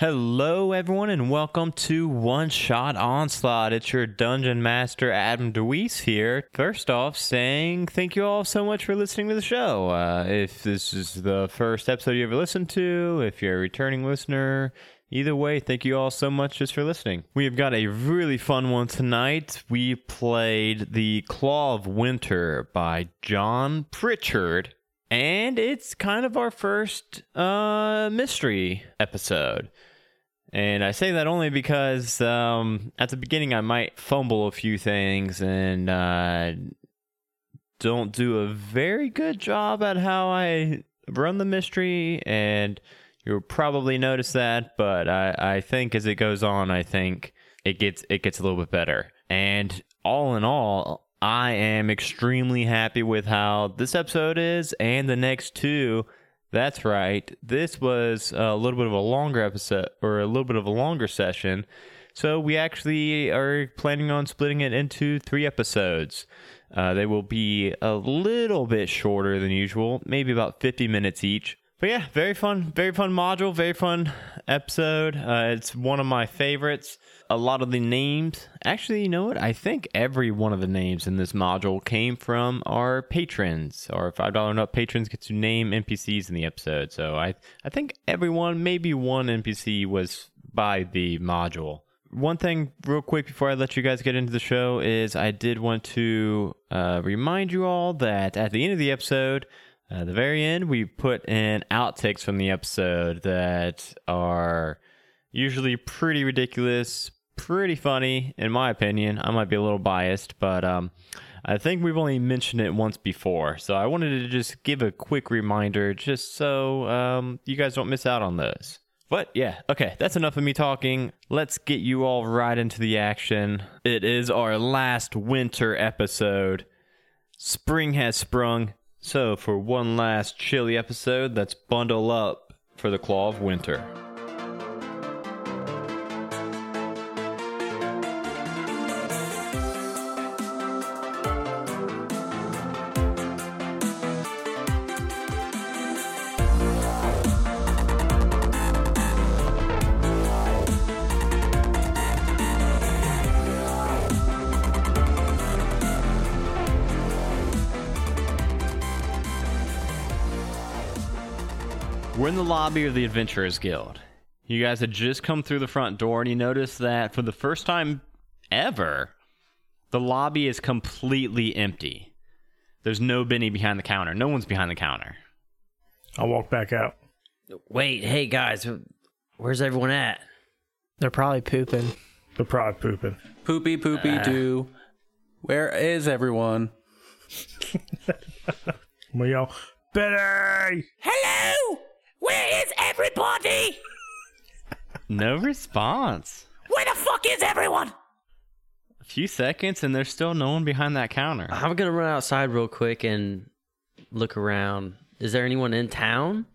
Hello, everyone, and welcome to One Shot Onslaught. It's your Dungeon Master, Adam DeWeese here. First off, saying thank you all so much for listening to the show. Uh, if this is the first episode you ever listened to, if you're a returning listener, either way, thank you all so much just for listening. We have got a really fun one tonight. We played The Claw of Winter by John Pritchard. And it's kind of our first uh, mystery episode. And I say that only because um, at the beginning I might fumble a few things and uh, don't do a very good job at how I run the mystery. And you'll probably notice that, but I, I think as it goes on, I think it gets it gets a little bit better. And all in all, I am extremely happy with how this episode is and the next two. That's right. This was a little bit of a longer episode or a little bit of a longer session. So we actually are planning on splitting it into three episodes. Uh, they will be a little bit shorter than usual, maybe about 50 minutes each. But yeah, very fun, very fun module, very fun episode. Uh, it's one of my favorites. A lot of the names, actually, you know what? I think every one of the names in this module came from our patrons. Our five dollar up patrons get to name NPCs in the episode. So I, I think everyone, maybe one NPC was by the module. One thing, real quick, before I let you guys get into the show, is I did want to uh, remind you all that at the end of the episode, uh, the very end, we put in outtakes from the episode that are usually pretty ridiculous, pretty funny, in my opinion. I might be a little biased, but um, I think we've only mentioned it once before. So I wanted to just give a quick reminder just so um, you guys don't miss out on those. But yeah, okay, that's enough of me talking. Let's get you all right into the action. It is our last winter episode. Spring has sprung. So, for one last chilly episode, let's bundle up for the Claw of Winter. Lobby of the Adventurers Guild. You guys had just come through the front door, and you notice that for the first time ever, the lobby is completely empty. There's no Benny behind the counter. No one's behind the counter. I'll walk back out. Wait, hey guys, where's everyone at? They're probably pooping. They're probably pooping. Poopy poopy ah. doo. Where is everyone? We yell, Betty! Hello! Where is everybody? No response. Where the fuck is everyone? A few seconds, and there's still no one behind that counter. I'm gonna run outside real quick and look around. Is there anyone in town?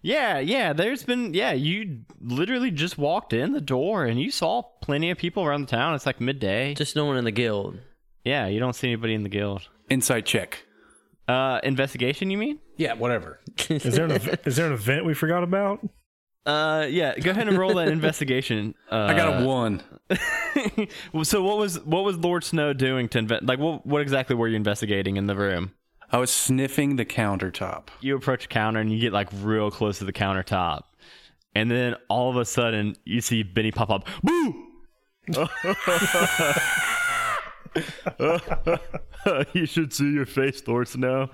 Yeah, yeah, there's been, yeah, you literally just walked in the door and you saw plenty of people around the town. It's like midday. Just no one in the guild. Yeah, you don't see anybody in the guild. Insight check. Uh, investigation, you mean? Yeah, whatever. Is there an ev- is there an event we forgot about? Uh, yeah. Go ahead and roll that investigation. Uh, I got a one. So what was what was Lord Snow doing to invent? Like, what what exactly were you investigating in the room? I was sniffing the countertop. You approach a counter and you get like real close to the countertop, and then all of a sudden you see Benny pop up. Boo! you should see your face, Lord Snow.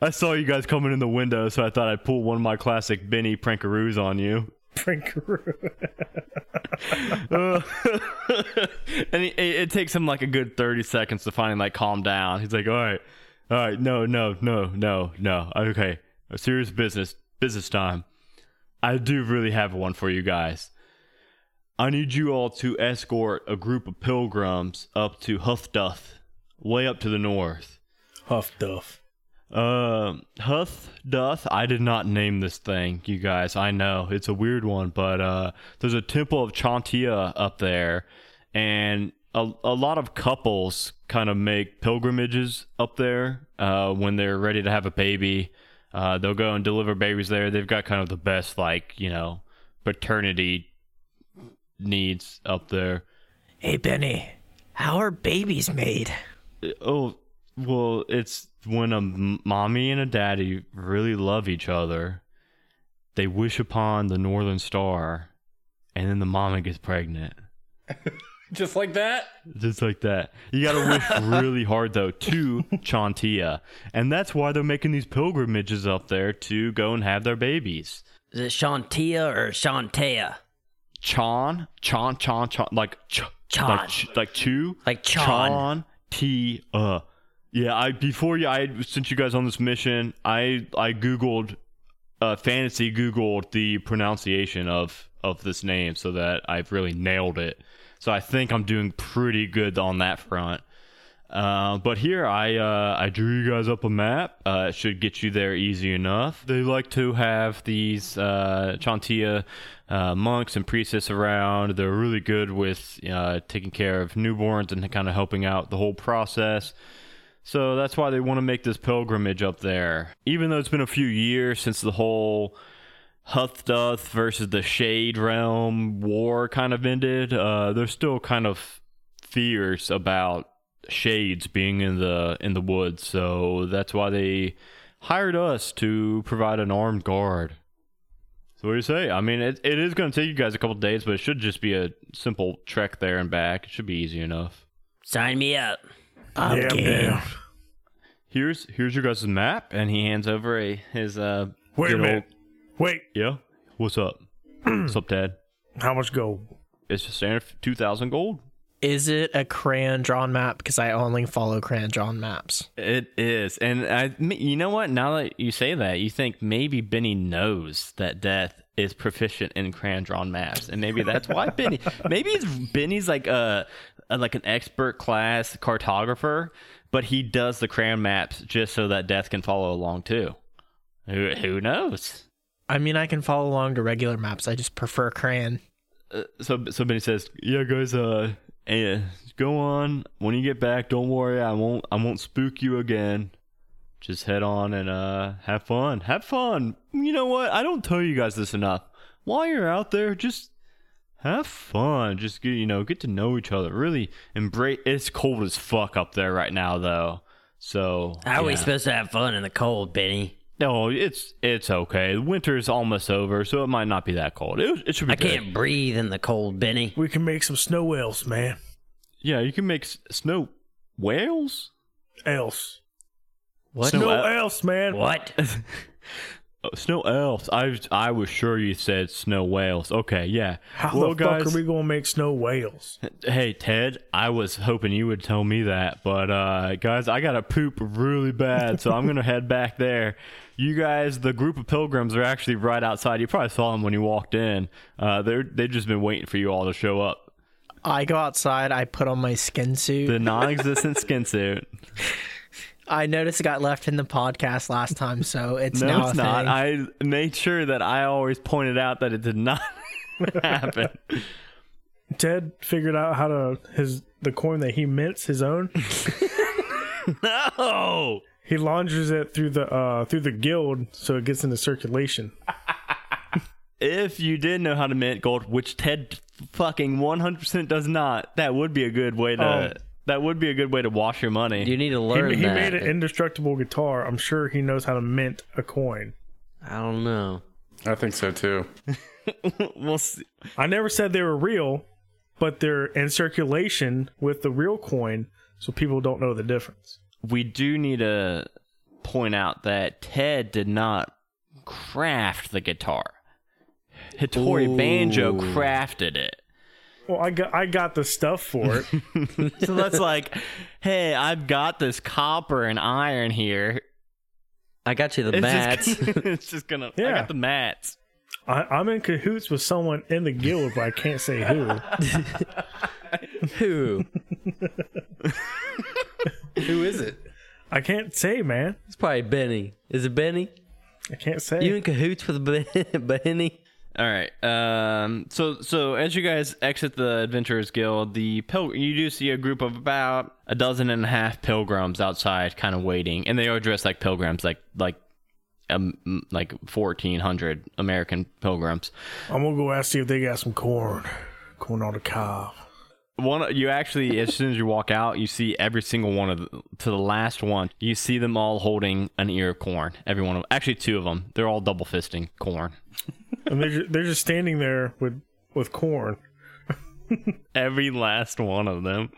I saw you guys coming in the window, so I thought I'd pull one of my classic Benny prankaroos on you. Prankaroo. Uh, and it, it takes him like a good 30 seconds to finally like calm down. He's like, all right, all right, no, no, no, no, no. Okay, serious business, business time. I do really have one for you guys. I need you all to escort a group of pilgrims up to Huffduff, way up to the north. Huff Duff. Uh, Huth Duth. I did not name this thing, you guys. I know it's a weird one, but uh, there's a temple of Chauntea up there, and a, a lot of couples kind of make pilgrimages up there uh, when they're ready to have a baby. Uh, they'll go and deliver babies there. They've got kind of the best, like you know, paternity needs up there. Hey, Benny, how are babies made? Oh, well, it's when a mommy and a daddy really love each other, they wish upon the northern star, and then the mama gets pregnant. Just like that? Just like that. You gotta wish really hard though to Chauntea, and that's why they're making these pilgrimages up there to go and have their babies. Is it Chauntea or Shantea? Chan, Chan, Chan, Chan, like ch, Chan. like ch, like chew, Like Chan. Chan, T, uh. Yeah, I before you, I sent you guys on this mission. I I googled, uh, fantasy googled the pronunciation of of this name so that I've really nailed it. So I think I'm doing pretty good on that front. Uh, but here I uh, I drew you guys up a map. Uh, it should get you there easy enough. They like to have these uh, Chauntea uh, monks and priestess around. They're really good with taking care of newborns and kind of helping out the whole process. So that's why they want to make this pilgrimage up there. Even though it's been a few years since the whole Huthduth versus the Shade Realm war kind of ended, there's still kind of fears about shades being in the in the woods. So that's why they hired us to provide an armed guard. So what do you say? I mean, it, it is going to take you guys a couple days, but it should just be a simple trek there and back. It should be easy enough. Sign me up. I'm yeah, game. down. Here's here's your guys' map, and he hands over a his uh. Wait a good minute. Wait, yeah. What's up? What's up, Dad? how much gold? It's just standard two thousand gold. Is it a crayon drawn map? Because I only follow crayon drawn maps. It is, and I, you know what? Now that you say that, you think maybe Benny knows that Death is proficient in crayon drawn maps, and maybe that's why Benny. Maybe it's Benny's like a, a like an expert class cartographer, but he does the crayon maps just so that Death can follow along too. Who who knows? I mean, I can follow along to regular maps. I just prefer crayon. Uh, so so Benny says, "Yeah, guys, uh, eh, go on. When you get back, don't worry. I won't I won't spook you again. Just head on and uh have fun. Have fun. You know what? I don't tell you guys this enough. While you're out there, just have fun. Just get you know get to know each other. Really embrace. It's cold as fuck up there right now, though. So How are we supposed to have fun in the cold, Benny? No, it's it's okay. Winter's almost over, so it might not be that cold. It, it should be. I good. can't breathe in the cold, Benny. We can make some snow whales, man. Yeah, you can make s- snow whales. Else, What? Snow el- elves, man. What? Oh, snow elves. I I was sure you said snow whales. Okay, yeah. How well, the guys, fuck are we gonna make snow whales? hey Ted, I was hoping you would tell me that, but uh, guys, I gotta poop really bad, so I'm gonna head back there. You guys, the group of pilgrims are actually right outside. You probably saw them when you walked in. Uh, they're they've just been waiting for you all to show up. I go outside. I put on my skin suit. The non-existent skin suit. I noticed it got left in the podcast last time, so it's No, now it's a not. thing. I made sure that I always pointed out that it did not happen. Ted figured out how to his the coin that he mints his own. no. He launches it through the uh through the guild so it gets into circulation. If you did know how to mint gold, which Ted fucking 100% does not, that would be a good way to Oh. that would be a good way to wash your money. You need to He, learn he that. made an indestructible guitar. I'm sure he knows how to mint a coin. I don't know. I think so too. we'll see. I never said they were real, but they're in circulation with the real coin, so people don't know the difference. We do need to point out that Ted did not craft the guitar. Hattori Banjo crafted it. Well, I got I got the stuff for it. So that's like, hey, I've got this copper and iron here. I got you the It's mats. just, it's just gonna. I Yeah. got the mats. I, I'm in cahoots with someone in the guild, but I can't say who. Who? Who is it? I can't say, man. It's probably Benny. Is it Benny? I can't say. You in cahoots with Ben- Benny? All right. Um. So so as you guys exit the Adventurers Guild, the pil- you do see a group of about a dozen and a half pilgrims outside, kind of waiting, and they are dressed like pilgrims, like like um like fourteen hundred American pilgrims. I'm gonna go ask see if they got some corn. Corn on the cob. One, you actually, as soon as you walk out, you see every single one of the, to the last one. You see them all holding an ear of corn. Every one of actually two of them. They're all double fisting corn. And they're just, they're just standing there with with corn. Every last one of them,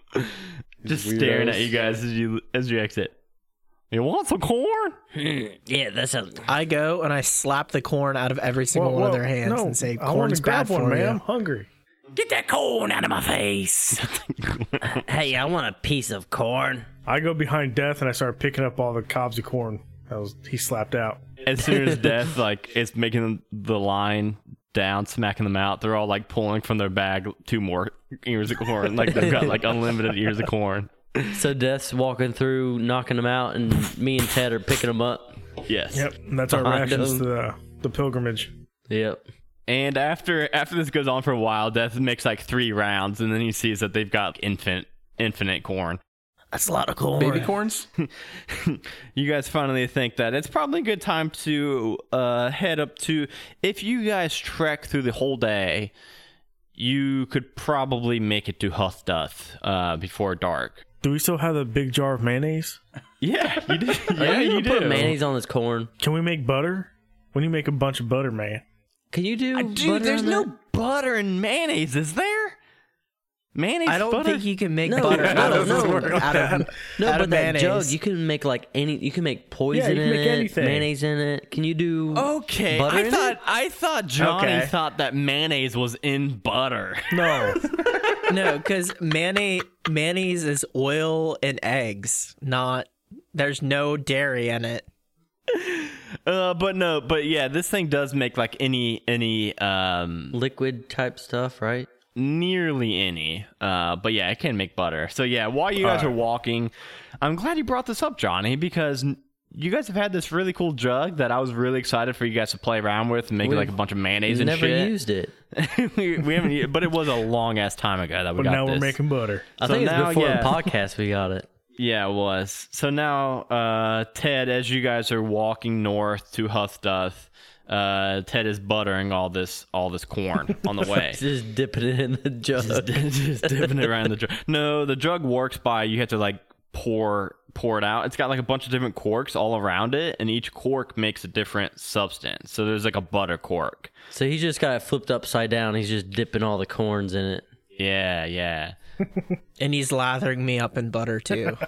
just staring at you guys as you as you exit. You want some corn? Yeah, that's a. I go and I slap the corn out of every single Whoa, one of their hands no, and say, I want "Corn's grab bad one, for man. I'm hungry. Get that corn out of my face. hey, I want a piece of corn. I go behind Death and I start picking up all the cobs of corn. That was he slapped out. As soon as death like is making the line down, smacking them out, they're all like pulling from their bag two more ears of corn. Like they've got like unlimited ears of corn. So Death's walking through, knocking them out, and me and Ted are picking them up. Yes. Yep, and that's our Behind rations him. to the, the pilgrimage. Yep. And after after this goes on for a while, Death makes like three rounds, and then he sees that they've got infinite infinite corn. That's a lot of corn. Baby corns? you guys finally think that it's probably a good time to uh, head up to. If you guys trek through the whole day, you could probably make it to Huthduth uh, before dark. Do we still have the big jar of mayonnaise? Yeah, you do. Yeah, you you gonna put do. mayonnaise on this corn? Can we make butter? When you make a bunch of butter, man. Can you do? Dude, butter there's on no that? butter in mayonnaise, is there? Mayonnaise. I don't butter? think you can make No, butter no, out of, no. out of, No, out but of that jug, mayonnaise. you can make like any. You can make poison you can in make it, anything. mayonnaise in it. Can you do? Okay, Butter I in thought it? I thought Johnny Okay. thought that mayonnaise was in butter. No. no, because mayonnaise mayonnaise is oil and eggs, not. There's no dairy in it. Uh, but no, but yeah, this thing does make like any any um liquid type stuff, right? nearly any. Uh, but yeah, it can make butter. So yeah, while you guys are walking, I'm glad you brought this up, Johnny, because you guys have had this really cool jug that I was really excited for you guys to play around with and make We've like a bunch of mayonnaise and Never shit. used it. we, we haven't, but it was a long ass time ago that we but got now this. we're making butter. I So think it's now, before yeah. the podcast we got it. Yeah, it was. So now, uh, Ted, as you guys are walking north to Huthduth, uh, Ted is buttering all this all this corn on the way. Just dipping it in the jug. just dipping it around the jug. No, the jug works by you have to like pour pour it out. It's got like a bunch of different corks all around it, and each cork makes a different substance. So there's like a butter cork. so he just got it flipped upside down. He's just dipping all the corns in it. Yeah, yeah. And he's lathering me up in butter too.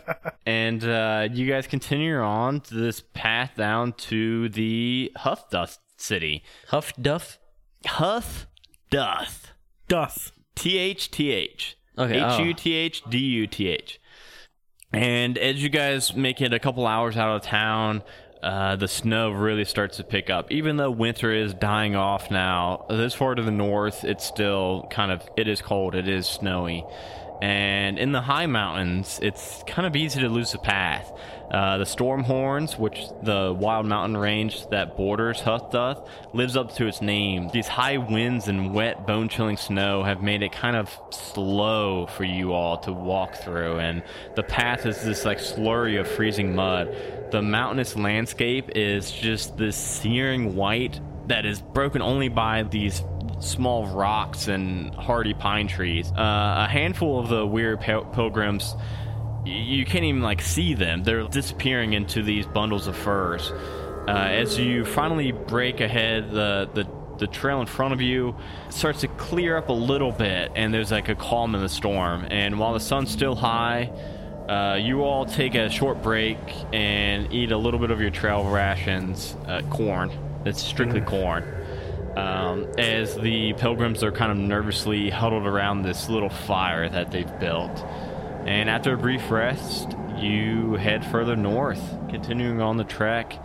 And uh, you guys continue on to this path down to the Huthduth city. Huff Duff. Huth Duth. Doth. T H T H. Okay, oh. H U T H D U T H. And as you guys make it a couple hours out of town, uh, the snow really starts to pick up. Even though winter is dying off now, this far to the north, it's still kind of it is cold. It is snowy. And in the high mountains, it's kind of easy to lose the path. Uh, the storm horns, which the wild mountain range that borders Huthduth, lives up to its name. These high winds and wet, bone chilling snow have made it kind of slow for you all to walk through, and the path is this like slurry of freezing mud. The mountainous landscape is just this searing white that is broken only by these small rocks and hardy pine trees. Uh, a handful of the weird pil- pilgrims, y- you can't even like see them. They're disappearing into these bundles of furs. Uh, as you finally break ahead, the the the trail in front of you starts to clear up a little bit, and there's like a calm in the storm. And while the sun's still high, uh, you all take a short break and eat a little bit of your trail rations, uh, corn. It's strictly corn. Um, as the pilgrims are kind of nervously huddled around this little fire that they've built. And after a brief rest, you head further north, continuing on the trek,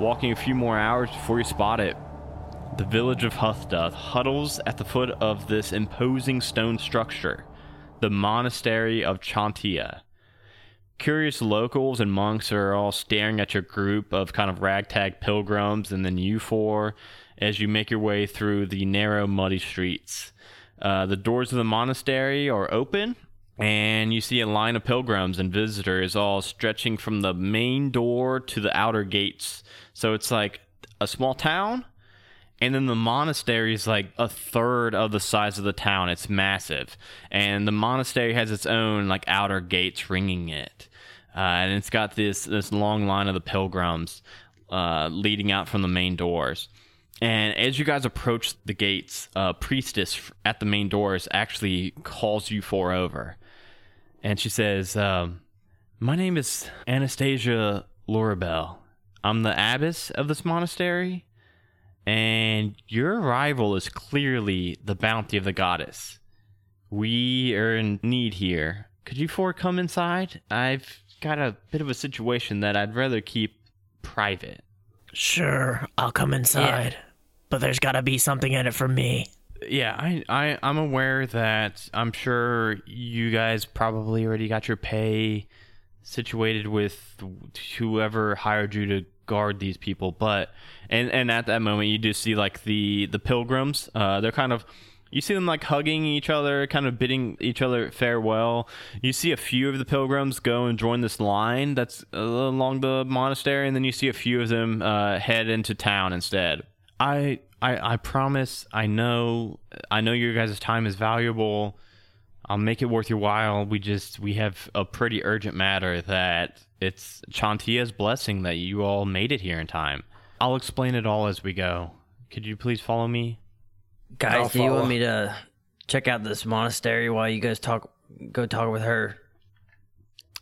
walking a few more hours before you spot it. The village of Huthduth huddles at the foot of this imposing stone structure, the monastery of Chauntea. Curious locals and monks are all staring at your group of kind of ragtag pilgrims and then you four as you make your way through the narrow, muddy streets. Uh, the doors of the monastery are open, and you see a line of pilgrims and visitors all stretching from the main door to the outer gates. So it's like a small town, And then the monastery is like a third of the size of the town. It's massive. And the monastery has its own like outer gates ringing it. Uh, and it's got this this long line of the pilgrims uh, leading out from the main doors. And as you guys approach the gates, a priestess at the main doors actually calls you four over. And she says, um, My name is Anastasia Lorabelle. I'm the abbess of this monastery, and your arrival is clearly the bounty of the goddess. We are in need here. Could you four come inside? I've got a bit of a situation that I'd rather keep private. Sure, I'll come inside. But there's gotta be something in it for me. Yeah, I, I I'm aware that I'm sure you guys probably already got your pay situated with whoever hired you to guard these people, but and and at that moment you do see like the the pilgrims. Uh, they're kind of you see them like hugging each other, kind of bidding each other farewell. You see a few of the pilgrims go and join this line that's uh, along the monastery, and then you see a few of them uh, head into town instead. I, I I promise. I know. I know your guys' time is valuable. I'll make it worth your while. We just we have a pretty urgent matter that it's Chauntea's blessing that you all made it here in time. I'll explain it all as we go. Could you please follow me? Guys, do you want me to check out this monastery while you guys talk? Go talk with her.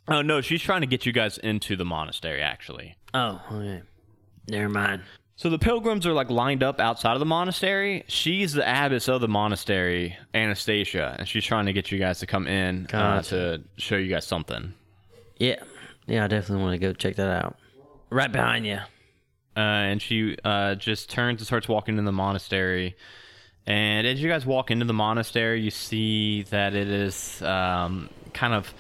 Oh no, she's trying to get you guys into the monastery actually. Oh, okay. Never mind. So the pilgrims are like lined up outside of the monastery. She's the abbess of the monastery, Anastasia, and she's trying to get you guys to come in uh, to show you guys something. Yeah, yeah, I definitely want to go check that out. Right behind you. uh, and she uh, just turns and starts walking in the monastery. And as you guys walk into the monastery, you see that it is um, kind of.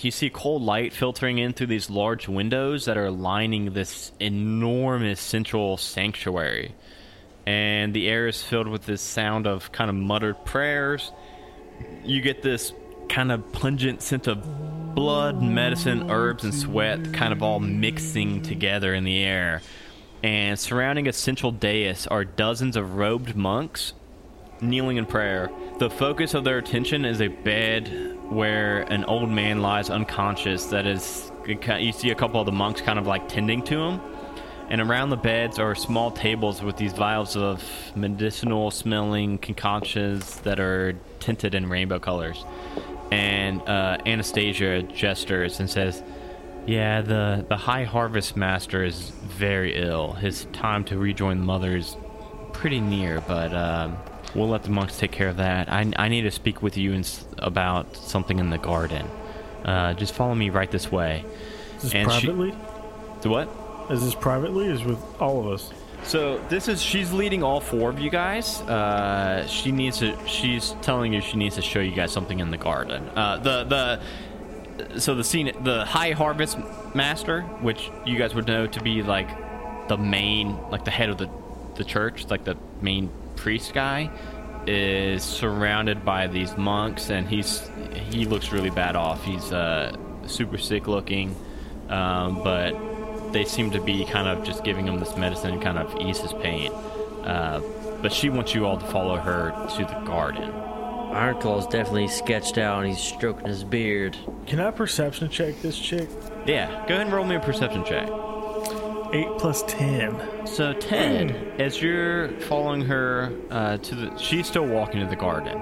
You see cold light filtering in through these large windows that are lining this enormous central sanctuary. And the air is filled with this sound of kind of muttered prayers. You get this kind of pungent scent of blood, medicine, herbs, and sweat kind of all mixing together in the air and surrounding a central dais are dozens of robed monks kneeling in prayer. The focus of their attention is a bed where an old man lies unconscious. That is, you see a couple of the monks kind of like tending to him. And around the beds are small tables with these vials of medicinal smelling concoctions that are tinted in rainbow colors. And uh, Anastasia gestures and says, yeah, the, the High Harvest Master is very ill. His time to rejoin the Mother is pretty near, but um, we'll let the monks take care of that. I, I need to speak with you in, about something in the garden. Uh, just follow me right this way. Is this And privately? To what? Is this privately? Is with all of us? So this is she's leading all four of you guys. Uh, she needs to. She's telling you she needs to show you guys something in the garden. Uh, the the so the scene the High Harvest Master, which you guys would know to be like the main like the head of the the church, like the main priest guy, is surrounded by these monks, and he's he looks really bad off. He's uh, super sick looking, um, but they seem to be kind of just giving him this medicine, kind of ease his pain. Uh, but she wants you all to follow her to the garden. Ironclaw's definitely sketched out and he's stroking his beard. Can I perception check this chick? Yeah, go ahead and roll me a perception check. Eight plus ten. So Ted, as you're following her uh, to the, she's still walking to the garden,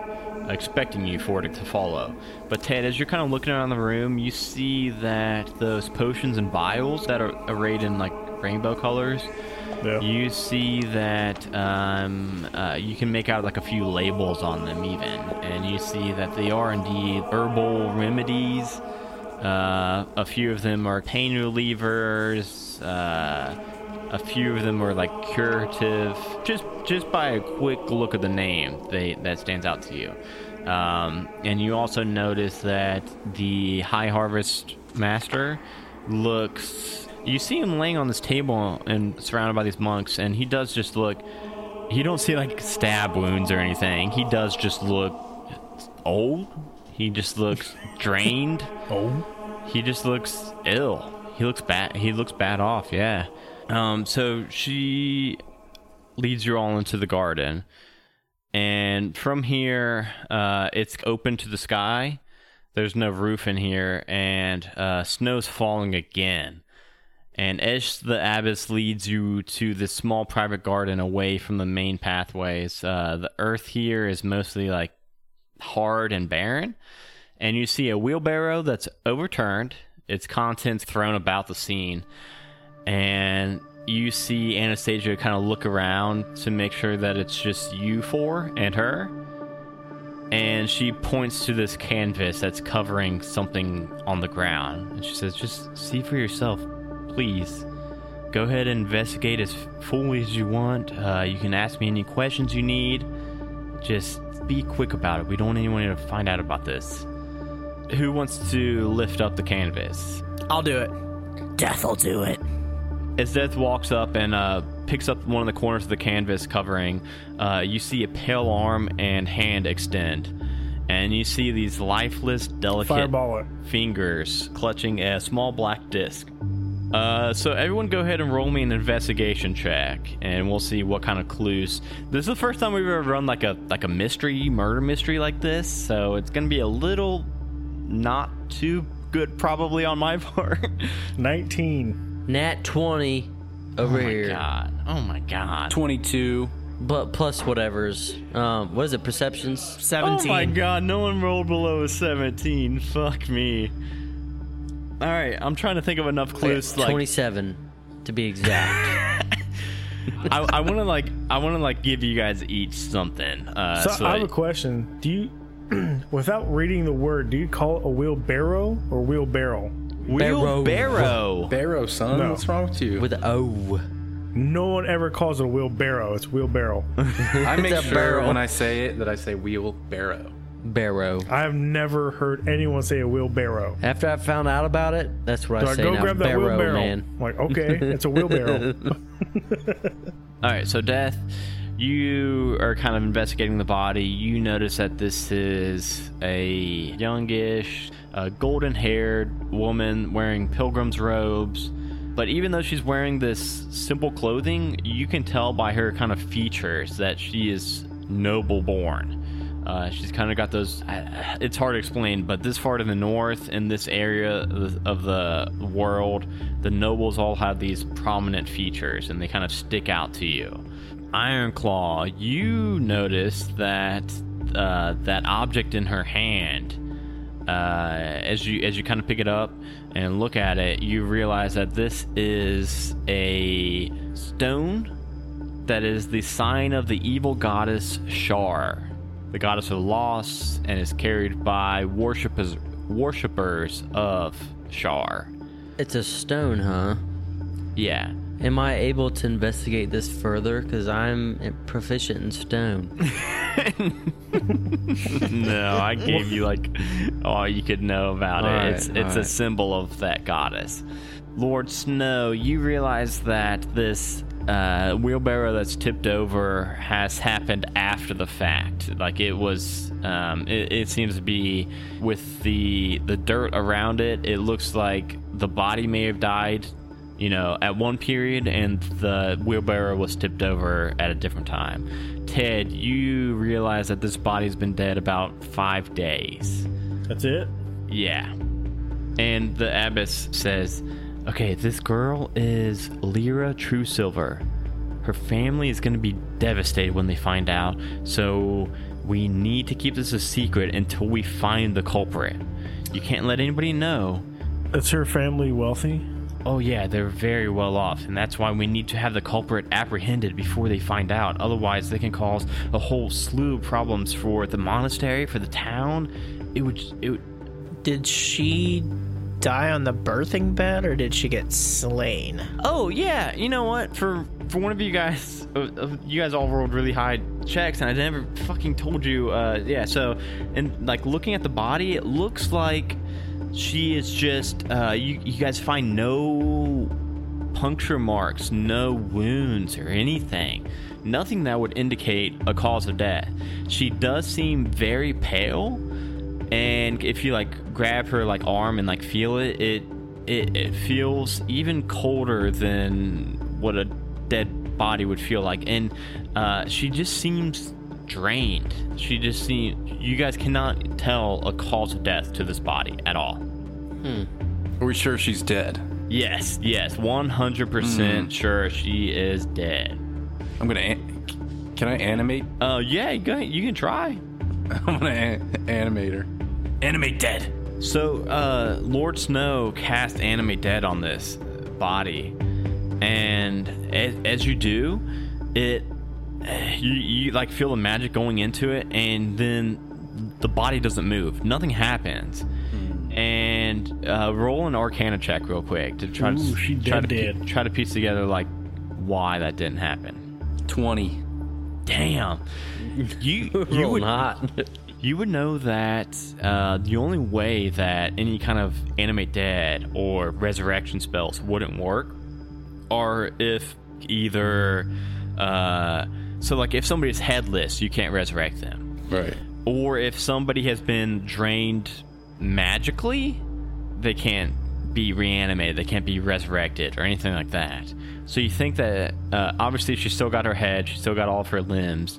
expecting you for it to follow. But Ted, as you're kind of looking around the room, you see that those potions and vials that are arrayed in like rainbow colors. Yeah. You see that um, uh, you can make out like a few labels on them, even, and you see that they are indeed herbal remedies. Uh, a few of them are pain relievers. Uh, a few of them are like curative. Just just by a quick look at the name, they that stands out to you. Um, and you also notice that the High Harvest Master looks. You see him laying on this table and surrounded by these monks, and he does just look. You don't see like stab wounds or anything. He does just look old. He just looks drained. Oh. He just looks ill. He looks bad. He looks bad off. Yeah. Um. So she leads you all into the garden. And from here, uh, it's open to the sky. There's no roof in here, and uh, snow's falling again. And as the abbess leads you to this small private garden away from the main pathways, uh, the earth here is mostly like hard and barren. And you see a wheelbarrow that's overturned, its contents thrown about the scene. And you see Anastasia kind of look around to make sure that it's just you four and her. And she points to this canvas that's covering something on the ground. And she says, Just see for yourself, please. Go ahead and investigate as fully as you want. Uh, you can ask me any questions you need. Just be quick about it. We don't want anyone to find out about this. Who wants to lift up the canvas? I'll do it. Death will do it. As Death walks up and uh, picks up one of the corners of the canvas covering, uh, you see a pale arm and hand extend. And you see these lifeless, delicate Fireball it. fingers clutching a small black disc. Uh, so everyone go ahead and roll me an investigation check, and we'll see what kind of clues. This is the first time we've ever run like a like a mystery, murder mystery like this, so it's gonna be a little not too good probably on my part. 19. Nat 20 over oh my here. god! Oh my god! 22. But plus whatever's. Um, what is it? Perceptions? 17. Oh my god, no one rolled below a 17. Fuck me. Alright, I'm trying to think of enough clues. Like, 27 to be exact. I, I want to like, I want to like give you guys each something. Uh, So, so I have a question. Do you, without reading the word, do you call it a wheelbarrow or wheelbarrow? wheelbarrow. Barrow, son. No. What's wrong with you? With a O. No one ever calls it a wheelbarrow. It's wheelbarrow. I make a sure barrel. when I say it that I say wheel barrow. Barrow. I have never heard anyone say a wheelbarrow. After I found out about it, that's what I say go now. grab that Barrow, wheelbarrow. man. I'm like, okay, it's a wheelbarrow. All right, so death. You are kind of investigating the body. You notice that this is a youngish, uh, golden-haired woman wearing pilgrim's robes. But even though she's wearing this simple clothing, you can tell by her kind of features that she is noble born. Uh, she's kind of got those. Uh, it's hard to explain, but this far to the north, in this area of the- of world, the nobles all have these prominent features, and they kind of stick out to you. Ironclaw, you notice that uh, that object in her hand, uh, as you as you kind of pick it up and look at it, you realize that this is a stone that is the sign of the evil goddess Shar, the goddess of loss, and is carried by worshippers worshippers of Shar. It's a stone, huh? Yeah. Am I able to investigate this further? Because I'm proficient in stone. no, I gave you like all you could know about All it. right, it's it's a symbol of that goddess. Lord Snow, you realize that this uh, wheelbarrow that's tipped over has happened after the fact. Like it was, um, it, it seems to be with the the dirt around it. It looks like the body may have died, you know, at one period, and the wheelbarrow was tipped over at a different time. Ted, you realize that this body's been dead about five days. That's it. Yeah. And the abbess says, Okay, this girl is Lyra True Silver. Her family is going to be devastated when they find out, so we need to keep this a secret until we find the culprit. You can't let anybody know. Is her family wealthy? Oh, yeah, they're very well off, and that's why we need to have the culprit apprehended before they find out. Otherwise, they can cause a whole slew of problems for the monastery, for the town. It would, it would, Did she die on the birthing bed or did she get slain? Oh yeah, you know what? For for one of you guys, you guys all rolled really high checks, and I never fucking told you. Uh, yeah, so and like looking at the body, it looks like she is just. Uh, you you guys find no puncture marks, no wounds or anything. Nothing that would indicate a cause of death. She does seem very pale, and if you like grab her like arm and like feel it, it it, it feels even colder than what a dead body would feel like. And uh, she just seems drained. She just seems. You guys cannot tell a cause of death to this body at all. Are we sure she's dead? Yes, yes, 100% sure she is dead. I'm gonna. An- can I animate? Uh, yeah, you can, you can try. I'm gonna an- animate her. Animate dead. So, uh, Lord Snow cast Animate Dead on this body, and as, as you do, it you, you like feel the magic going into it, and then the body doesn't move. Nothing happens. And uh, roll an Arcana check real quick to try Ooh, to she try to try to piece together like why that didn't happen. Twenty. Damn, you you would hot. You would know that uh, the only way that any kind of animate dead or resurrection spells wouldn't work are if either uh, so like if somebody's headless you can't resurrect them Right. or if somebody has been drained magically they can't be reanimated they can't be resurrected or anything like that so you think that uh, obviously she's still got her head she's still got all of her limbs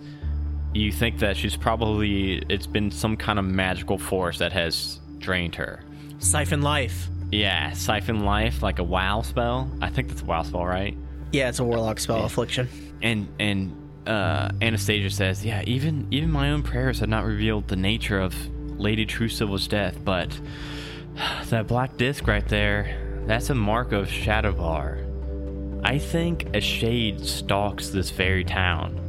you think that she's probably it's been some kind of magical force that has drained her Siphon life. yeah siphon life like a wow spell i think that's a wow spell right Yeah, it's a warlock spell affliction. and and uh, Anastasia says, "Yeah, even even my own prayers had not revealed the nature of Lady True Trucivil's death, but that black disc right there, that's a mark of Shadovar. I think a shade stalks this very town.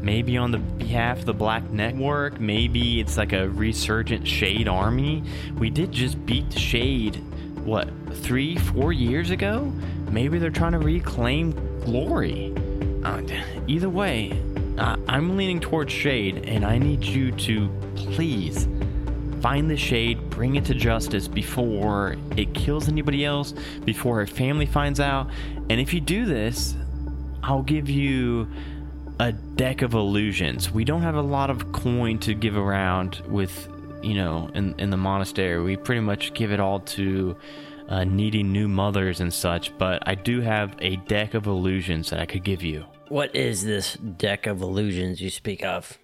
Maybe on the behalf of the Black Network, maybe it's like a resurgent Shade army. We did just beat Shade, what, three, four years ago? Maybe they're trying to reclaim glory. Uh, either way, uh, I'm leaning towards Shade, and I need you to please find the Shade, bring it to justice before it kills anybody else, before her family finds out. And if you do this, I'll give you a deck of illusions. We don't have a lot of coin to give around with, you know, in, in the monastery. We pretty much give it all to uh, needy new mothers and such, but I do have a deck of illusions that I could give you. what is this deck of illusions you speak of?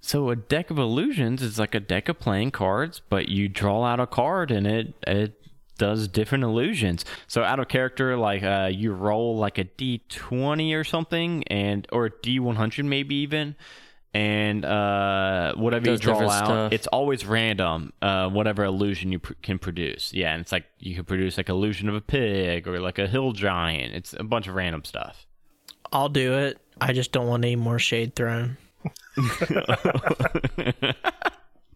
So a deck of illusions is like a deck of playing cards, but you draw out a card and it it does different illusions. So out of character, like uh, you roll like a D twenty or something, and or a D one hundred maybe even, and uh, whatever you draw out, stuff. it's always random. Uh, whatever illusion you pr- can produce, yeah, and it's like you can produce like illusion of a pig or like a hill giant. It's a bunch of random stuff. I'll do it. I just don't want any more shade thrown.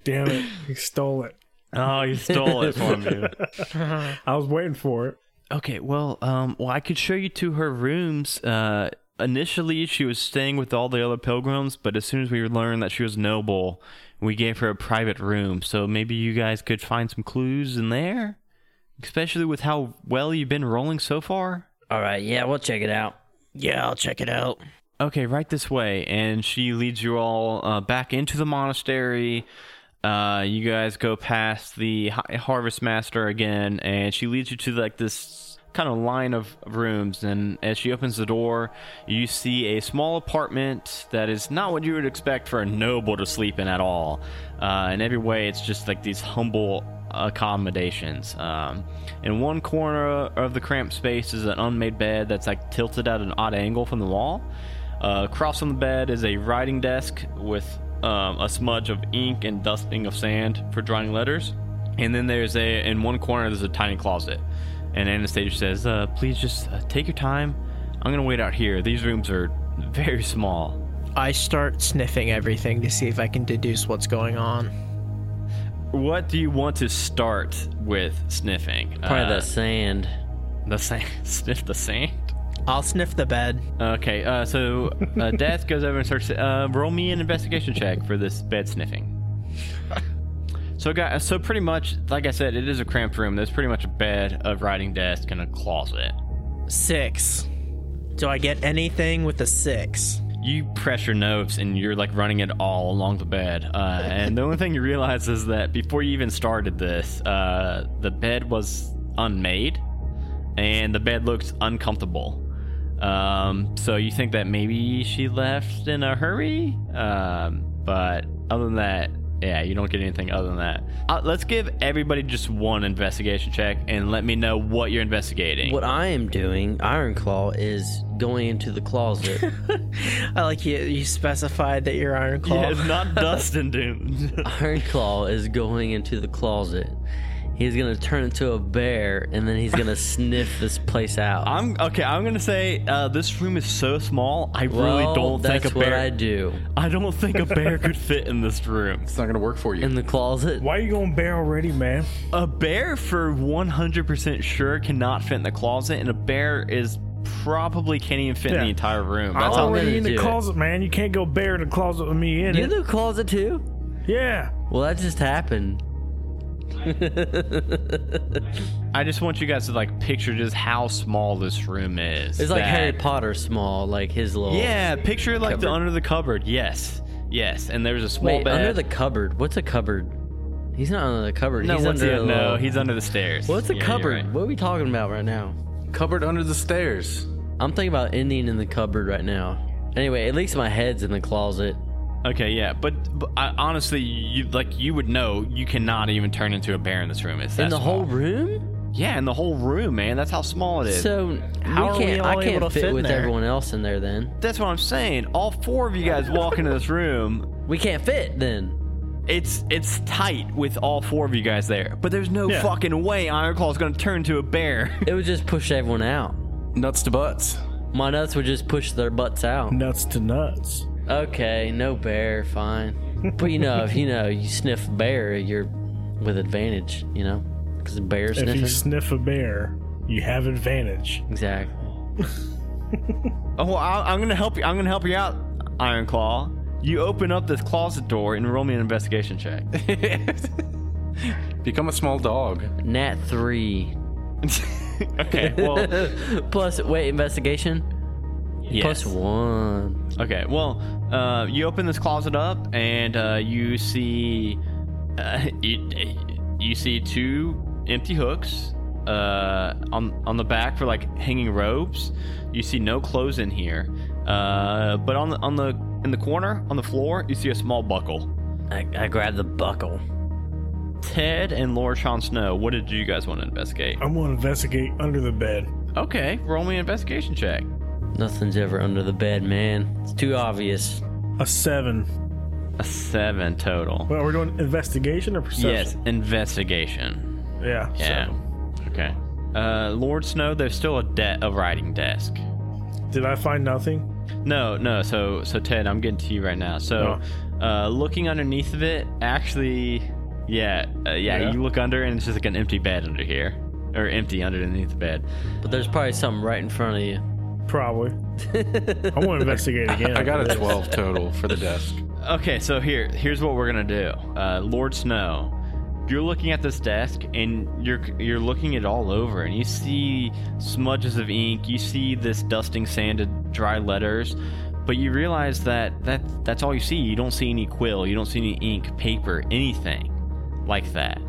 Damn it. He stole it. Oh, you stole it from me. I was waiting for it. Okay, well, um, well, I could show you to her rooms. Uh, initially, she was staying with all the other pilgrims, but as soon as we learned that she was noble, we gave her a private room. So maybe you guys could find some clues in there, especially with how well you've been rolling so far. All right, yeah, we'll check it out. Yeah, I'll check it out. Okay, right this way, and she leads you all uh, back into the monastery. Uh, you guys go past the harvest master again, and she leads you to like this kind of line of rooms. And as she opens the door, you see a small apartment that is not what you would expect for a noble to sleep in at all. Uh, in every way, it's just like these humble accommodations. Um, in one corner of the cramped space is an unmade bed that's like tilted at an odd angle from the wall. Uh, across from the bed is a writing desk with um, a smudge of ink and dusting of sand for drawing letters. And then there's a in one corner there's a tiny closet. And Anastasia says, uh, "Please just uh, take your time. I'm gonna wait out here. These rooms are very small." I start sniffing everything to see if I can deduce what's going on. What do you want to start with sniffing? Probably Uh, the sand. the sand. Sniff the sand. I'll sniff the bed. Okay, uh, so uh, Death goes over and starts. Uh, roll me an investigation check for this bed sniffing. So, guys, so pretty much, like I said, it is a cramped room. There's pretty much a bed, a writing desk, and a closet. Six. Do I get anything with a six? You press your notes and you're like running it all along the bed. Uh, and the only thing you realize is that before you even started this, uh, the bed was unmade and the bed looks uncomfortable. Um, so you think that maybe she left in a hurry? Um, but other than that, yeah, you don't get anything other than that. Uh, let's give everybody just one investigation check and let me know what you're investigating. What I am doing, Iron Claw, is going into the closet. I like you. You specified that you're Iron Claw. Yeah, it's not Dustin, dude. Iron Claw is going into the closet. He's gonna turn into a bear, and then he's gonna sniff this place out. I'm okay. I'm gonna say uh, this room is so small. I really don't think a bear. what I do I don't think a bear could fit in this room. It's not gonna work for you. in the closet. Why are you going bear already, man? A bear, for 100% sure, cannot fit in the closet, and a bear is probably can't even fit in the entire room. I'm That's how. already gonna in the do it. closet, man. You can't go bear in the closet with me in You in it. the closet too? Yeah. Well, that just happened. I just want you guys to like picture just how small this room is. It's like That- Harry Potter small, like his little. Yeah, picture like the Cupboard. under the cupboard. Yes, yes. And there's a small Wait, bed. under the cupboard. What's a cupboard? He's not under the cupboard. no, he's what's under the, a no, little- he's under the stairs. What's a Yeah, you're cupboard? right. What are we talking about right now? Cupboard under the stairs. I'm thinking about ending in the cupboard right now. Anyway, at least my head's in the closet. Okay, yeah, but, but I, honestly, you like you would know you cannot even turn into a bear in this room. It's that in the small. whole room? Yeah, in the whole room, man. That's how small it is. So How we are we can't, all I can't to fit, fit with there? everyone else in there then. That's what I'm saying. All four of you guys walk into this room. We can't fit then. It's it's tight with all four of you guys there, but there's no Yeah. fucking way Ironclaw's gonna turn into a bear. It would just push everyone out. Nuts to butts. My nuts would just push their butts out. Nuts to nuts. Okay, no bear, fine. But you know, if you know you sniff a bear, you're with advantage. You know, because the bear If sniffing. you sniff a bear, you have advantage. exactly. oh, well, I, I'm gonna help you. I'm gonna help you out, Ironclaw. You open up this closet door and roll me an investigation check. Become a small dog. Nat three. okay, well, Plus, wait, investigation. Yes. Plus one. Okay, well, uh, you open this closet up and uh, you see uh, you, you see two empty hooks uh, on on the back for like hanging robes. You see no clothes in here, uh, but on the on the in the corner on the floor you see a small buckle. I, I grabbed the buckle. Ted and Laura Sean Snow, what did you guys want to investigate? I'm going to investigate under the bed. Okay, roll me an investigation check. Nothing's ever under the bed, man. It's too obvious. A seven. A seven total. Well, we're doing investigation or perception? Yes, investigation. Yeah. Yeah. seven. Okay. Uh, Lord Snow, there's still a debt a writing desk. Did I find nothing? No, no. So, so Ted, I'm getting to you right now. So, uh, looking underneath of it, actually, yeah, uh, yeah, Yeah. You look under, and it's just like an empty bed under here, or empty underneath the bed. But there's probably something right in front of you. Probably. I want to investigate again. I got a 12 total for the desk. Okay, so here, here's what we're gonna do. Uh, Lord Snow, you're looking at this desk, and you're you're looking it all over, and you see smudges of ink. You see this dusting sanded dry letters, but you realize that that that's all you see. You don't see any quill. You don't see any ink, paper, anything like that.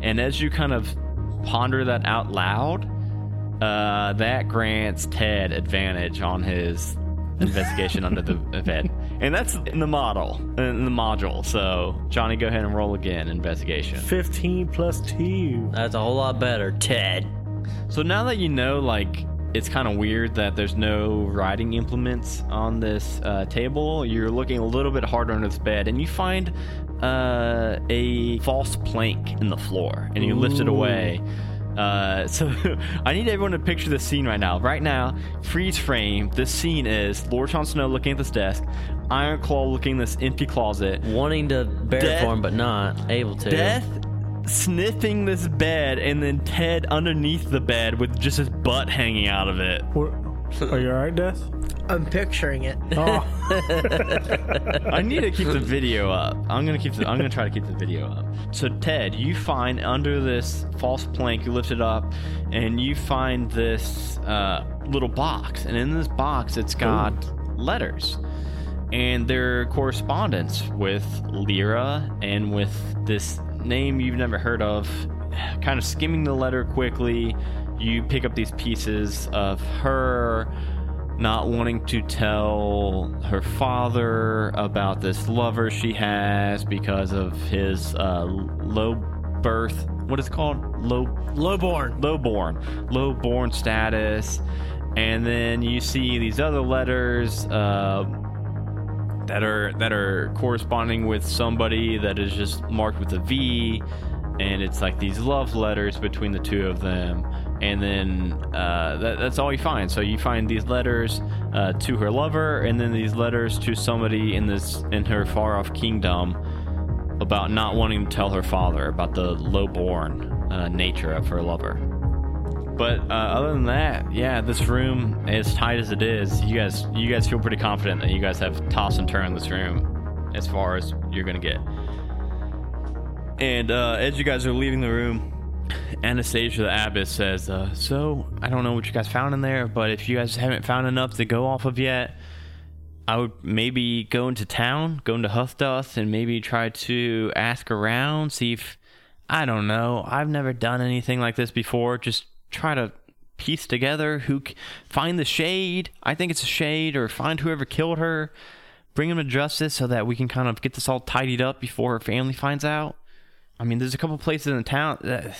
And as you kind of ponder that out loud, uh, that grants Ted advantage on his investigation under the event, And that's in the model, in the module. So, Johnny, go ahead and roll again, investigation. 15 plus 2. That's a whole lot better, Ted. So now that you know, like, it's kind of weird that there's no writing implements on this uh, table, you're looking a little bit harder under this bed, and you find uh, a false plank in the floor, and you lift it away. Uh, so I need everyone to picture this scene right now. Right now, freeze frame. This scene is Lord Jon Snow looking at this desk, Ironclaw looking in this empty closet, Wanting to bear Death- form, but not able to. Death sniffing this bed, and then Ted underneath the bed with just his butt hanging out of it. What, are you alright, Death? I'm picturing it. Oh, I need to keep the video up. I'm gonna keep. The, I'm gonna try to keep the video up. So Ted, you find under this false plank, you lift it up, and you find this uh, little box, and in this box, it's got letters, and their correspondence with Lyra and with this name you've never heard of. Kind of skimming the letter quickly, you pick up these pieces of her not wanting to tell her father about this lover she has because of his uh, low birth. What is it called? Low Lowborn. lowborn, lowborn status, and then you see these other letters uh, that are that are corresponding with somebody that is just marked with a V, and it's like these love letters between the two of them. And then uh, that, that's all you find. So you find these letters uh, to her lover, and then these letters to somebody in this in her far off kingdom about not wanting to tell her father about the lowborn uh, nature of her lover. But uh, other than that, yeah, this room, as tight as it is, you guys, you guys feel pretty confident that you guys have tossed and turned this room as far as you're gonna get. And uh, as you guys are leaving the room, Anastasia the abbess says, uh, "So I don't know what you guys found in there, but if you guys haven't found enough to go off of yet, I would maybe go into town, go into Huthdust, and maybe try to ask around, see if I don't know. I've never done anything like this before. Just try to piece together who find the shade. I think it's a shade, or find whoever killed her, bring him to justice, so that we can kind of get this all tidied up before her family finds out. I mean, there's a couple places in the town that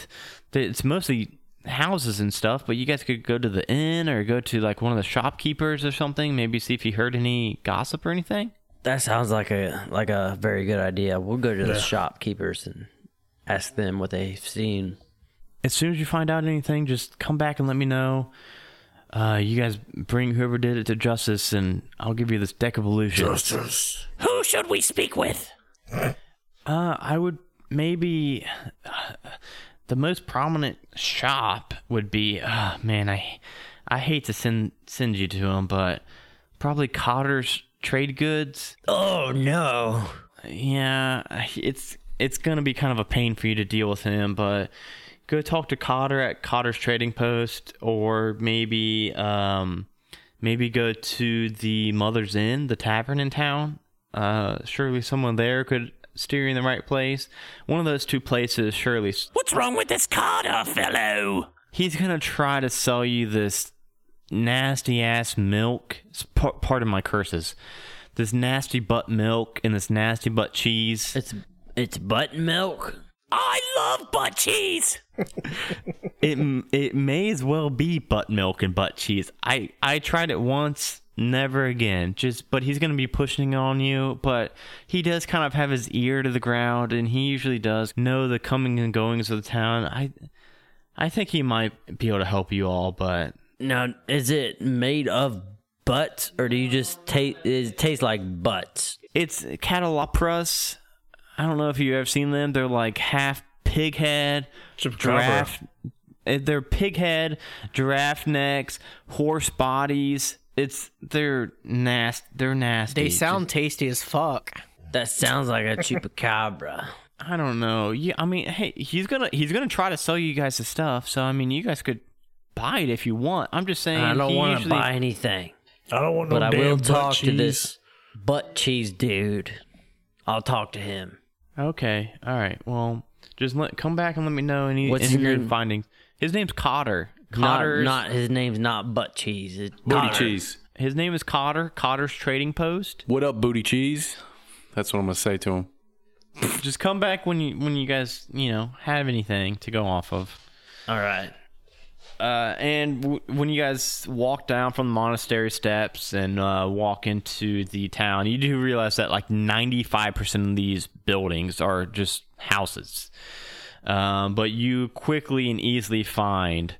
that it's mostly houses and stuff, but you guys could go to the inn or go to like one of the shopkeepers or something. Maybe see if you heard any gossip or anything. That sounds like a like a very good idea. We'll go to the shopkeepers and ask them what they've seen. as soon as you find out anything, just come back and let me know. Uh, you guys bring whoever did it to justice, and I'll give you this deck of illusions. Justice. Who should we speak with? Uh, I would maybe uh, the most prominent shop would be. Uh, man, I I hate to send send you to him, but probably Cotter's Trade Goods. Oh no. Yeah, it's it's gonna be kind of a pain for you to deal with him, but go talk to Cotter at Cotter's Trading Post, or maybe um maybe go to the Mother's Inn, the tavern in town. Uh, surely someone there could steer you in the right place. One of those two places, surely. What's wrong with this Carter fellow? He's gonna try to sell you this nasty ass milk. It's par- part of my curses. This nasty butt milk and this nasty butt cheese. It's it's butt milk. I love butt cheese. it it may as well be butt milk and butt cheese. I I tried it once, never again. Just but he's gonna be pushing on you. But he does kind of have his ear to the ground, and he usually does know the coming and goings of the town. I I think he might be able to help you all, but Now, is it made of butts, or do you just taste? It tastes like butts. it's catoblepas. I don't know if you've ever seen them. They're like half pig head, Chupacabra. giraffe. eh, They're pig head, giraffe necks, horse bodies. It's they're nasty. They're nasty. They sound tasty as fuck. That sounds like a chupacabra. I don't know. Yeah, I mean, hey, he's gonna he's gonna try to sell you guys the stuff. So I mean, you guys could buy it if you want. I'm just saying. I don't he want to buy anything, I don't want no but I will butt talk to this butt cheese dude. I'll talk to him. Okay, all right. Well, just let come back and let me know any What's any his good name? findings. His name's Cotter. Not, not his name's not butt cheese. It's Booty Cotter. cheese. His name is Cotter. Cotter's Trading Post. What up, booty cheese? That's what I'm gonna say to him. Just come back when you when you guys you know have anything to go off of. All right. Uh, and w- when you guys walk down from the monastery steps and uh, walk into the town, you do realize that like ninety five percent of these buildings are just houses. Um, but you quickly and easily find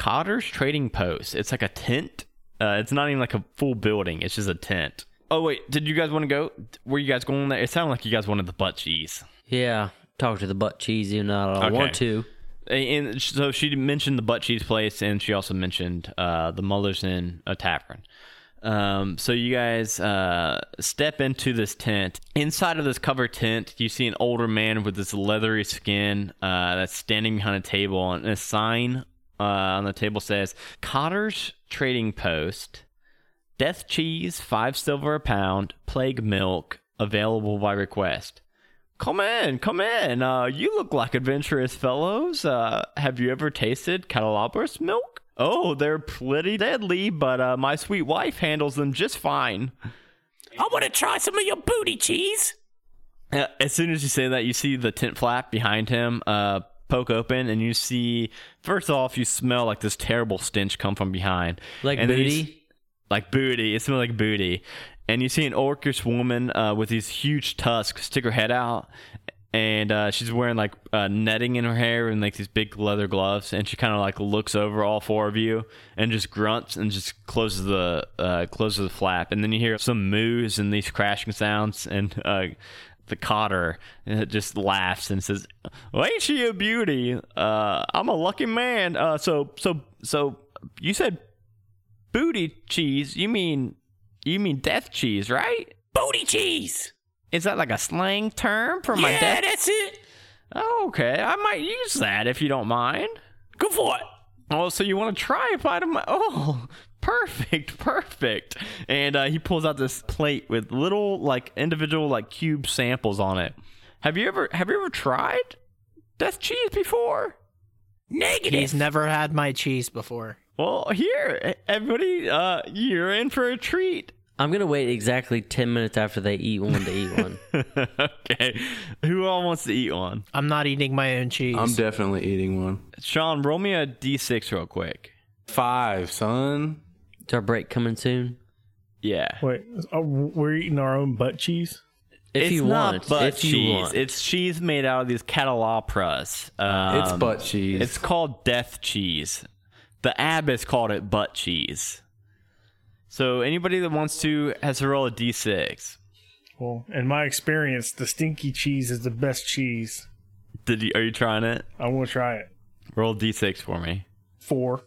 Cotter's Trading Post. It's like a tent. Uh, it's not even like a full building. It's just a tent. Oh wait, did you guys want to go? Were you guys going there? It sounded like you guys wanted the butt cheese. Yeah. Talk to the butt cheese, even though I don't Okay. want to. And so she mentioned the butt cheese place, and she also mentioned uh, the Muller's Inn a tavern. Um, so you guys uh, step into this tent. Inside of this covered tent, you see an older man with this leathery skin uh, that's standing behind a table, and a sign uh, on the table says "Cotter's Trading Post, Death Cheese, five silver a pound, Plague Milk, available by request." Come in, come in. Uh, you look like adventurous fellows. Uh, have you ever tasted Catoblepas milk? Oh, they're pretty deadly, but uh, my sweet wife handles them just fine. I want to try some of your booty cheese. Uh, as soon as you say that, you see the tent flap behind him uh, poke open, and you see, first off, you smell like this terrible stench come from behind. Like And you booty? like booty. It smells like booty. And you see an orcish woman uh, with these huge tusks stick her head out, and uh, she's wearing like uh, netting in her hair and like these big leather gloves. And she kind of like looks over all four of you and just grunts and just closes the uh, closes the flap. And then you hear some moos and these crashing sounds. And uh, the cotter just laughs and says, well, "Ain't she a beauty? Uh, I'm a lucky man. Uh, so so so you said booty cheese? You mean you mean death cheese, right? Booty cheese. Is that like a slang term for my yeah, that's it. Okay, I might use that if you don't mind. Go for it. Oh, so you want to try a bite of my? Oh, perfect, perfect. And uh, he pulls out this plate with little like individual like cube samples on it. Have you ever have you ever tried death cheese before? Negative. He's never had my cheese before. Well, here, everybody, uh, you're in for a treat. I'm gonna wait exactly ten minutes after they eat one to eat one. okay, who all wants to eat one? I'm not eating my own cheese. I'm definitely eating one. Sean, roll me a d6 real quick. Five, son. Is our break coming soon? Yeah. Wait, oh, we're eating our own butt cheese? If it's you not want, butt if you cheese. want. It's cheese made out of these catoblepas. Um, it's butt cheese. It's called death cheese. The abbess called it butt cheese. So anybody that wants to has to roll a d6. Well, in my experience, the stinky cheese is the best cheese. Did you, are you trying it? I want to try it. Roll a d6 for me. Four.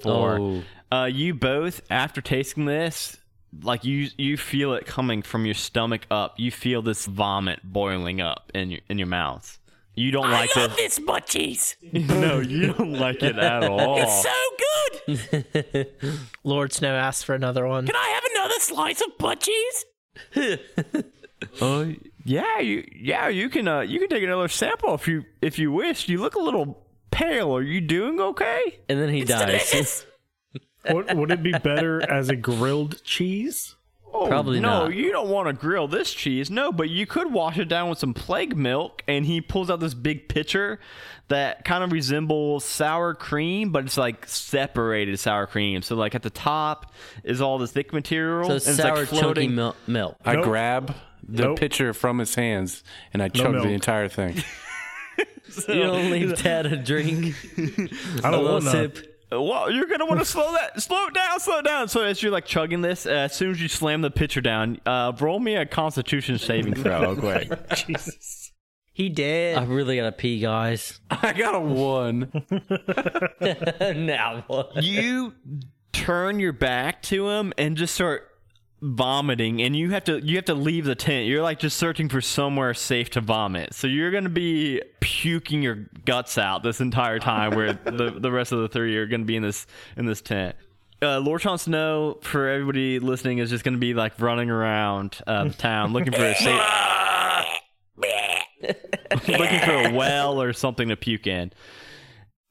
Four. Oh. Uh, you both, after tasting this, like you you feel it coming from your stomach up. You feel this vomit boiling up in your in your mouth. You don't I like love this. this butt cheese. no, you don't like it at all. It's so good. Lord Snow asked for another one. Can I have another slice of butt cheese? Uh, yeah, you yeah you can uh you can take another sample if you if you wish. You look a little pale. Are you doing okay? and then he It's dies. Would, would it be better as a grilled cheese? Oh, Probably no, not. you don't want to grill this cheese. No, but you could wash it down with some plague milk. And he pulls out this big pitcher that kind of resembles sour cream, but it's like separated sour cream. So like at the top is all the thick material. So and it's sour like chunky mil- milk. I Nope. grab the Nope. pitcher from his hands and I chug milk. the entire thing. You don't leave Dad a drink. I a don't little want none. sip. Well, you're gonna want to slow that, slow it down, slow it down. So as you're like chugging this, uh, as soon as you slam the pitcher down, uh, roll me a Constitution saving throw, real quick. Jesus. He did. I really gotta pee, guys. I got a one. now what? you turn your back to him and just start vomiting and you have to you have to leave the tent. You're like just searching for somewhere safe to vomit. So you're gonna be puking your guts out this entire time where the, the rest of the three are gonna be in this in this tent. Uh, Lord Jon Snow, for everybody listening, is just going to be like running around uh, the town looking for a safe, looking for a well or something to puke in.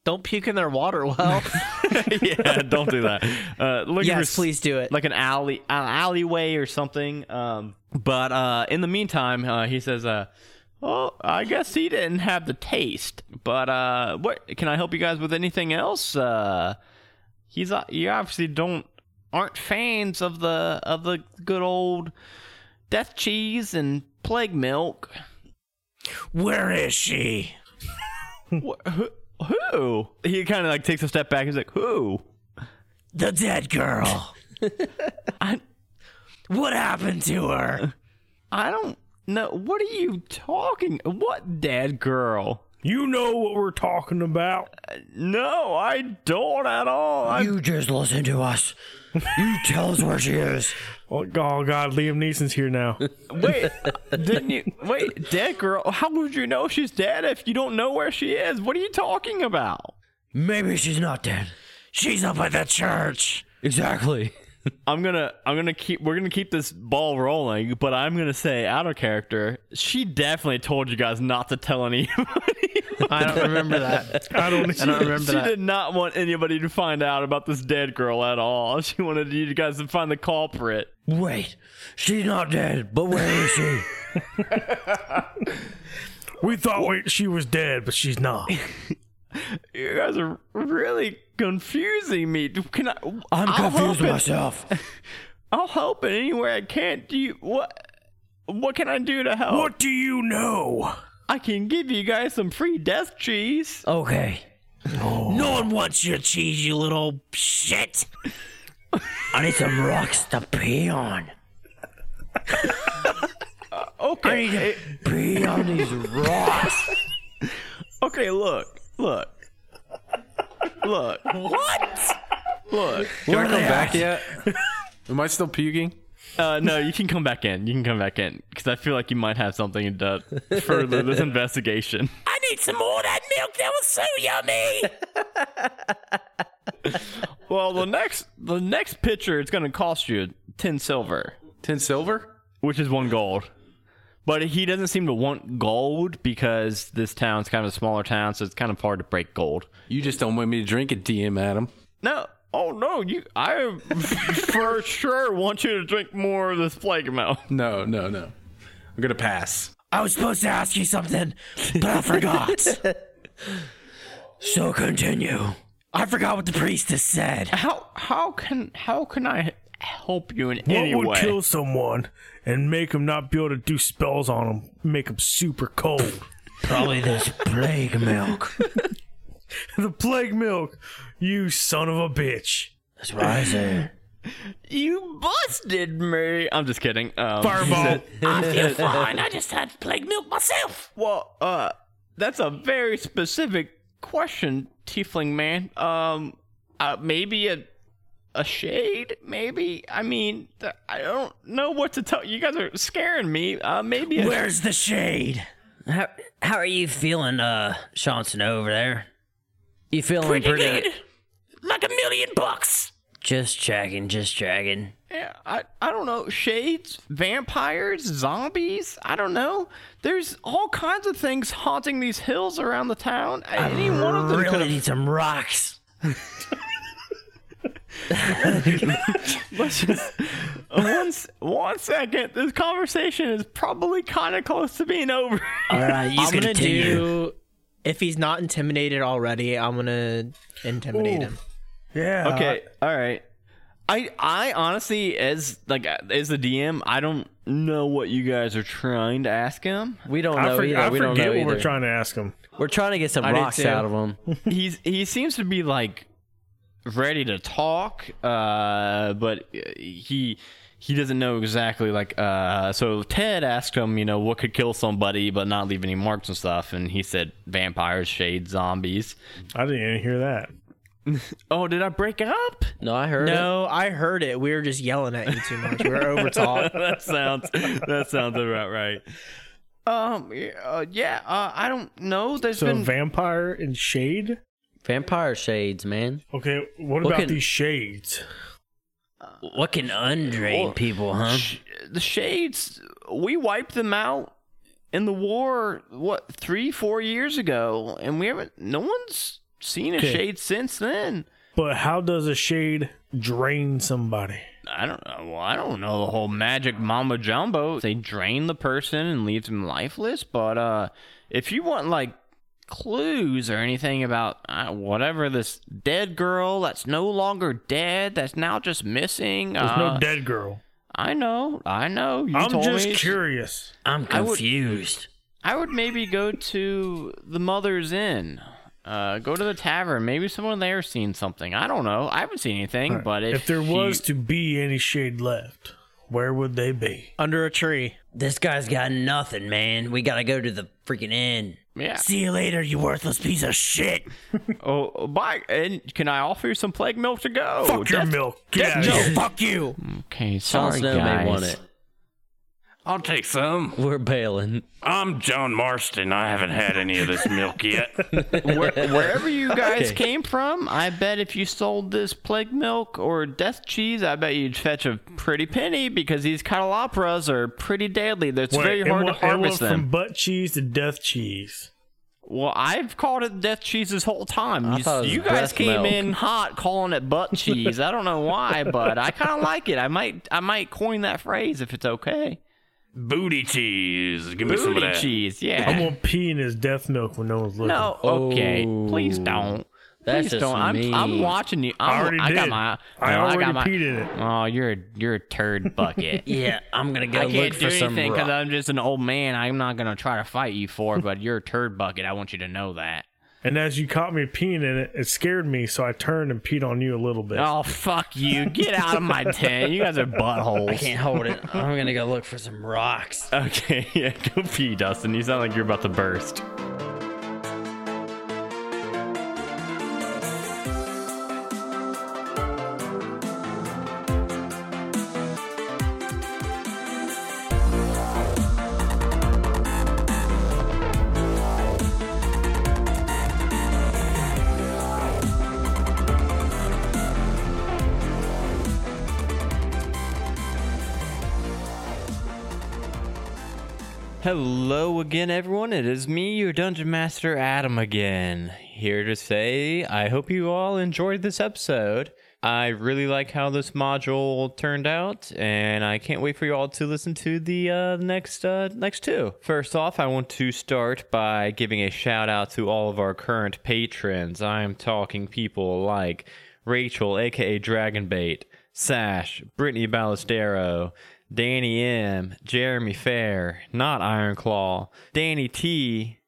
Don't puke in their water well. yeah, don't do that. Uh, looking yes, for please do it. like an alley an alleyway or something. Um, but uh, in the meantime, uh, he says, uh, "Well, I guess he didn't have the taste. But uh, what can I help you guys with? Anything else? Uh, he's uh, you obviously don't aren't fans of the of the good old death cheese and plague milk. Where is she? Wh- who? Who? He kind of like takes a step back. He's like, who? The dead girl. I What happened to her? I don't know. What are you talking? What dead girl? You know what we're talking about. Uh, no, I don't at all. I, You just listen to us. You tell us where she is. Oh, oh God, Liam Neeson's here now. wait, didn't you? Wait, dead girl? How would you know she's dead if you don't know where she is? What are you talking about? Maybe she's not dead. She's up at the church. Exactly. I'm gonna I'm gonna keep we're gonna keep this ball rolling, but I'm gonna say out of character, she definitely told you guys not to tell anybody. I don't remember that. I don't. I don't remember she that. She did not want anybody to find out about this dead girl at all. She wanted you guys to find the culprit. Wait, she's not dead, but where is she? We thought we, she was dead, but she's not. You guys are really confusing me. Can I? I'm I'll confused help it. myself. I'll help in any way I can. Do you what? What can I do to help? what do you know? I can give you guys some free death cheese. Okay. Oh. No one wants your cheese, you little shit. I need some rocks to pee on. Okay. I need to Pee on these rocks. Okay, look, look, look. What? Look. Can I come back yet? Am I still puking? Uh, no, you can come back in. You can come back in because I feel like you might have something to further this investigation. I need some more of that milk. That was so yummy. Well, the next the next pitcher it's going to cost you ten silver, Ten silver? which is one gold. But he doesn't seem to want gold because this town's kind of a smaller town, so it's kind of hard to break gold. You just don't want me to drink it, DM Adam. No, oh no, you I for sure want you to drink more of this plague milk. No, no, no. I'm gonna pass. I was supposed to ask you something, but I forgot. so continue. I forgot what the priestess said. How how can how can I help you in What any would kill someone and make them not be able to do spells on them? Make them super cold. Probably this plague milk. the plague milk. You son of a bitch. That's what I said. You busted me. I'm just kidding. Um, Fireball. I feel fine. I just had plague milk myself. Well, uh, that's a very specific question, Tiefling man. Um, uh, maybe a a shade, maybe. I mean, I don't know what to tell. You guys are scaring me. Uh, maybe a Where's the shade? How, how are you feeling, uh, Sean Snow over there? You feeling pretty, good. Like a million bucks. Just checking, just checking. Yeah, I, I don't know. Shades, vampires, zombies. I don't know. There's all kinds of things haunting these hills around the town. I Any one of them Really need some rocks. Let's just one, one second. This conversation is probably kind of close to being over. All right, you I'm gonna continue. do. If he's not intimidated already, I'm gonna intimidate him. Yeah. okay, all right. I I honestly, as like as the DM, I don't know what you guys are trying to ask him. We don't I, know for- either. I we don't forget know what either. we're trying to ask him. We're trying to get some I rocks out of him. He's he seems to be like ready to talk, uh, but he he doesn't know exactly like uh so ted asked him you know what could kill somebody but not leave any marks and stuff and he said vampires shades zombies I didn't even hear that. oh did i break up No, I heard it. No, I heard it. We were just yelling at you too much. We were over talk. that sounds that sounds about right um yeah, uh, yeah uh, i don't know There's So been vampire and shade. Vampire shades, man. Okay, what Look about at- these shades? What can undrain people, huh? Sh- the shades we wiped them out in the war what three four years ago and we haven't no one's seen a Okay. shade since then But how does a shade drain somebody? i don't know well, i don't know the whole magic mama jumbo they drain the person and leave them lifeless but uh if you want like clues or anything about uh, whatever this dead girl that's no longer dead that's now just missing There's uh, no dead girl. i know i know you I'm told just me curious. I'm I would- confused. I would maybe go to the Mother's Inn. Uh, go to the tavern. Maybe someone there seen something. I don't know. I haven't seen anything. But if, If there was to be any shade left, where would they be? Under a tree. This guy's got nothing, man. We gotta go to the freaking inn. Yeah. See you later, you worthless piece of shit. Oh, bye. And can I offer you some plague milk to go? Fuck your Def- milk. Get out Def- of here. fuck you. Okay, Sean sorry Snow guys. may want it. I'll take some. We're bailing. I'm John Marston. I haven't had any of this milk yet. Where, wherever you guys Okay. came from, I bet if you sold this plague milk or death cheese, I bet you'd fetch a pretty penny because these candelabras are pretty deadly. It's Wait, very it hard went- to it harvest went them. from butt cheese to death cheese. Well, I've called it death cheese this whole time. You, thought it was you guys came milk. in hot calling it butt cheese. I don't know why, but I kind of like it. I might, I might coin that phrase if it's okay. Booty cheese. Give me some of Booty that. cheese, yeah. I'm gonna pee in his death milk when no one's looking. no, okay, Oh. please don't. That's Please just don't. I'm, I'm watching you. I I'm, already I got did. my. I no, already got my, peed in it. Oh, you're a, you're a turd bucket. Yeah, I'm gonna go I look can't for do some anything because rock. I'm just an old man. I'm not gonna try to fight you for, but you're a turd bucket. I want you to know that. And as you caught me peeing in it, it scared me, so I turned and peed on you a little bit. Oh fuck you! Get out of my tent. You guys are buttholes. I can't hold it. I'm gonna go look for some rocks. Okay, yeah, go pee, Dustin. You sound like you're about to burst. Hello again, everyone. It is me, your Dungeon Master Adam again. Here to say, I hope you all enjoyed this episode. I really like how this module turned out, and I can't wait for you all to listen to the uh, next uh, next two. First off, I want to start by giving a shout out to all of our current patrons. I am talking people like Rachel, aka Dragonbait, Sash, Brittany Ballestero, Danny M, Jeremy Fair, not Ironclaw, Danny T,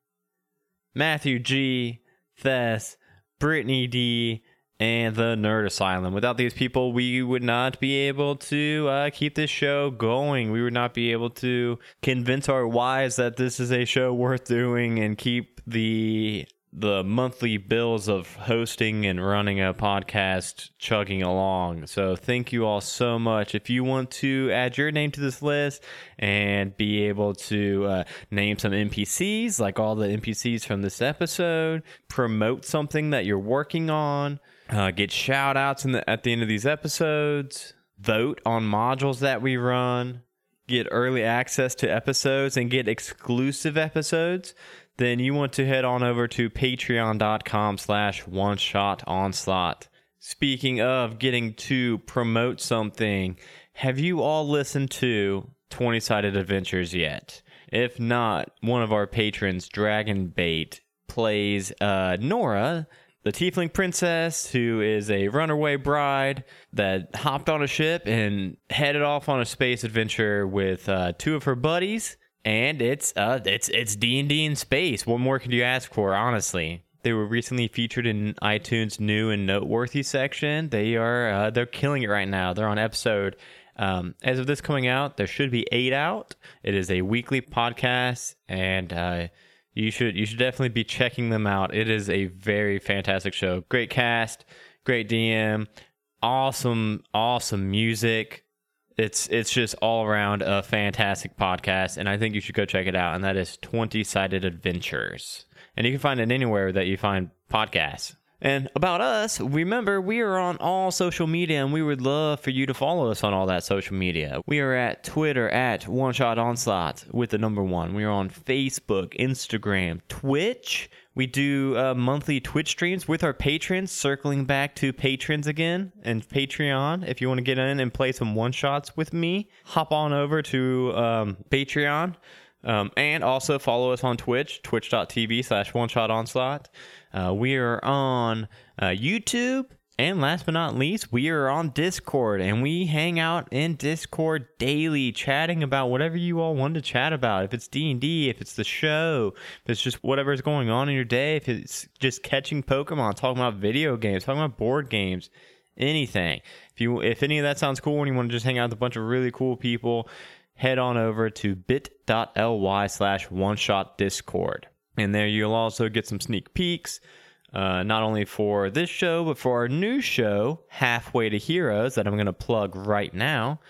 Matthew G, Thess, Brittany D, and the Nerd Asylum. Without these people, we would not be able to uh, keep this show going. We would not be able to convince our wives that this is a show worth doing and keep the the monthly bills of hosting and running a podcast chugging along. So thank you all so much. If you want to add your name to this list and be able to uh, name some NPCs, like all the NPCs from this episode, promote something that you're working on, uh, get shout outs the, at the end of these episodes, vote on modules that we run, get early access to episodes, and get exclusive episodes, then you want to head on over to patreon.com slash one shot onslaught. Speaking of getting to promote something, have you all listened to 20 Sided Adventures yet? If not, one of our patrons, Dragon Bait, plays uh, Nora, the tiefling princess who is a runaway bride that hopped on a ship and headed off on a space adventure with uh, two of her buddies. And it's uh, it's it's D and D in space. What more could you ask for? Honestly, they were recently featured in iTunes' new and noteworthy section. They are uh, they're killing it right now. They're on episode. Um, as of this coming out, there should be eight out. It is a weekly podcast, and uh, you should you should definitely be checking them out. It is a very fantastic show. Great cast, great DM, awesome awesome music. It's it's just all around a fantastic podcast, and I think you should go check it out. And that is Twenty Sided Adventures, and you can find it anywhere that you find podcasts. And about us, remember we are on all social media, and we would love for you to follow us on all that social media. We are at Twitter at One Shot Onslaught with the number one. We are on Facebook, Instagram, Twitch. We do uh, monthly Twitch streams with our patrons, circling back to patrons again and Patreon. If you want to get in and play some one shots with me, hop on over to um, Patreon. Um, and also follow us on Twitch, twitch.tv slash one shot onslaught. Uh, we are on uh, YouTube. And last but not least, we are on Discord and we hang out in Discord daily, chatting about whatever you all want to chat about. If it's D and D, if it's the show, if it's just whatever is going on in your day, if it's just catching Pokemon, talking about video games, talking about board games, anything. If you if any of that sounds cool and you want to just hang out with a bunch of really cool people, head on over to bit.ly slash one shot discord. And there you'll also get some sneak peeks, uh, not only for this show, but for our new show, Halfway to Heroes, that I'm going to plug right now.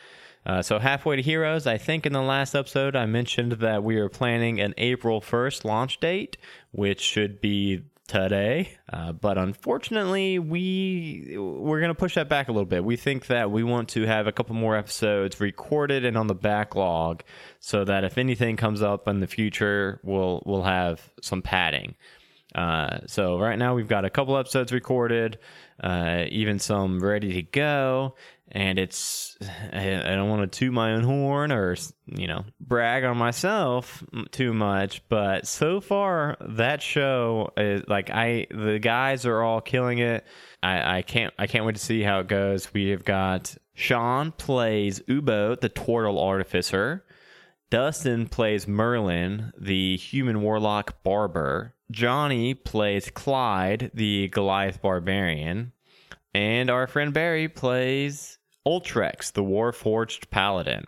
Uh, so, halfway to Heroes, I think in the last episode I mentioned that we are planning an April 1st launch date, which should be today. Uh, but unfortunately, we we're gonna push that back a little bit. We think that we want to have a couple more episodes recorded and on the backlog, so that if anything comes up in the future, we'll we'll have some padding. Uh, so right now we've got a couple episodes recorded, uh, even some ready to go, and it's I, don't want to toot my own horn or you know brag on myself too much, but so far that show is like I the guys are all killing it. I, I can't I can't wait to see how it goes. We have got Sean plays Ubo, the Tortle Artificer. Dustin plays Merlin, the human warlock barber. Johnny plays Clyde, the Goliath barbarian. And our friend Barry plays Ultrex, the Warforged paladin.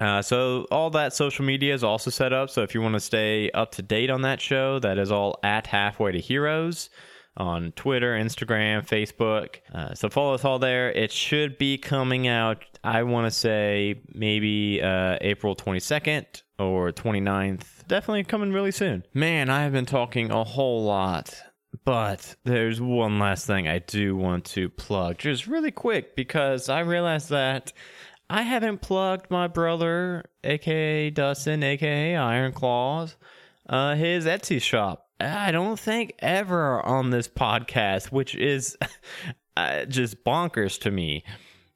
Uh, so all that social media is also set up. So if you want to stay up to date on that show, that is all at Halfway to Heroes on Twitter, Instagram, Facebook. Uh, so follow us all there. It should be coming out, I want to say maybe uh, April 22nd or 29th. Definitely coming really soon. Man, I have been talking a whole lot. But there's one last thing I do want to plug, just really quick, because I realized that I haven't plugged my brother, aka Dustin, aka Iron Claws, uh, his Etsy shop. I don't think ever on this podcast, which is uh, just bonkers to me.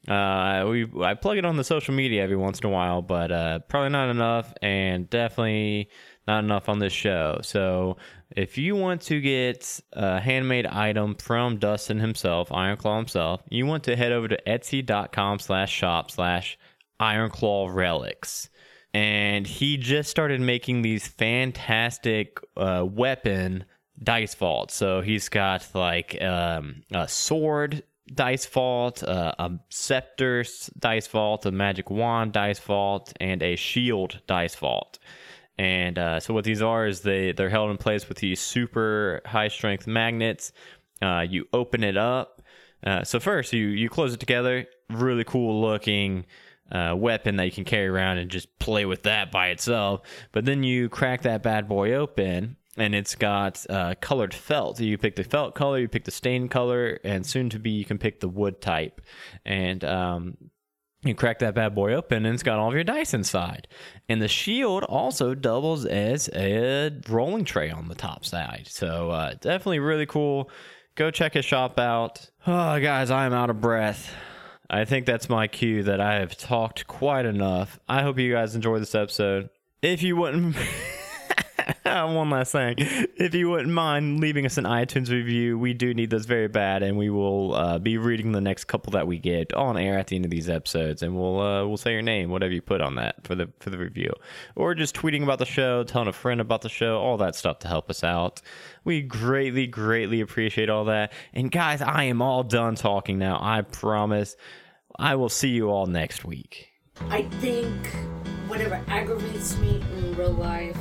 Uh, we I plug it on the social media every once in a while, but uh, probably not enough, and definitely not enough on this show. So if you want to get a handmade item from Dustin himself, Ironclaw himself, you want to head over to etsy.com slash slash relics and he just started making these fantastic uh, weapon dice vaults. So he's got like um, a sword dice vault, uh, a scepter dice vault, a magic wand dice vault, and a shield dice vault. And uh, so what these are is they they're held in place with these super high strength magnets. Uh, you open it up. Uh, so first you you close it together. Really cool looking uh, weapon that you can carry around and just play with that by itself. But then you crack that bad boy open. And it's got uh, colored felt. You pick the felt color, you pick the stain color, and soon to be you can pick the wood type. And um, you crack that bad boy open and it's got all of your dice inside. And the shield also doubles as a rolling tray on the top side. So uh, definitely really cool. Go check his shop out. Oh, guys, I am out of breath. I think that's my cue that I have talked quite enough. I hope you guys enjoy this episode. If you wouldn't. One last thing. If you wouldn't mind leaving us an iTunes review, we do need those very bad, and we will uh, be reading the next couple that we get on air at the end of these episodes, and we'll uh, we'll say your name, whatever you put on that for the for the review, or just tweeting about the show, telling a friend about the show, all that stuff to help us out. We greatly, greatly appreciate all that. And guys, I am all done talking now. I promise. I will see you all next week. I think whatever aggravates me in real life,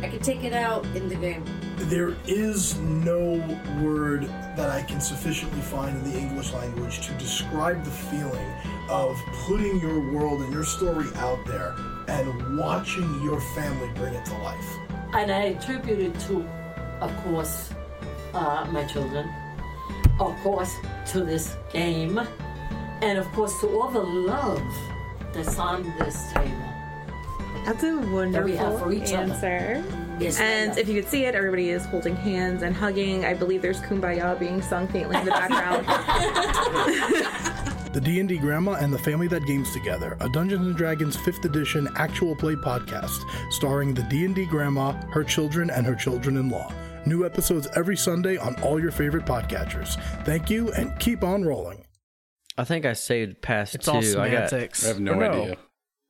I can take it out in the game. There is no word that I can sufficiently find in the English language to describe the feeling of putting your world and your story out there and watching your family bring it to life. And I attribute it to, of course, uh, my children, of course, to this game, and of course to all the love that's on this table. That's a That we have wonderful for each other. answer. Yes, and ma'am. if you could see it, everybody is holding hands and hugging. I believe there's "Kumbaya" being sung faintly in the background. The D&D Grandma and the Family That Games Together, a Dungeons and Dragons 5th edition actual play podcast starring the D&D Grandma, her children, and her children-in-law. New episodes every Sunday on all your favorite podcatchers. Thank you and keep on rolling. I think I saved past It's two. all I got. I have no Oh, no. idea.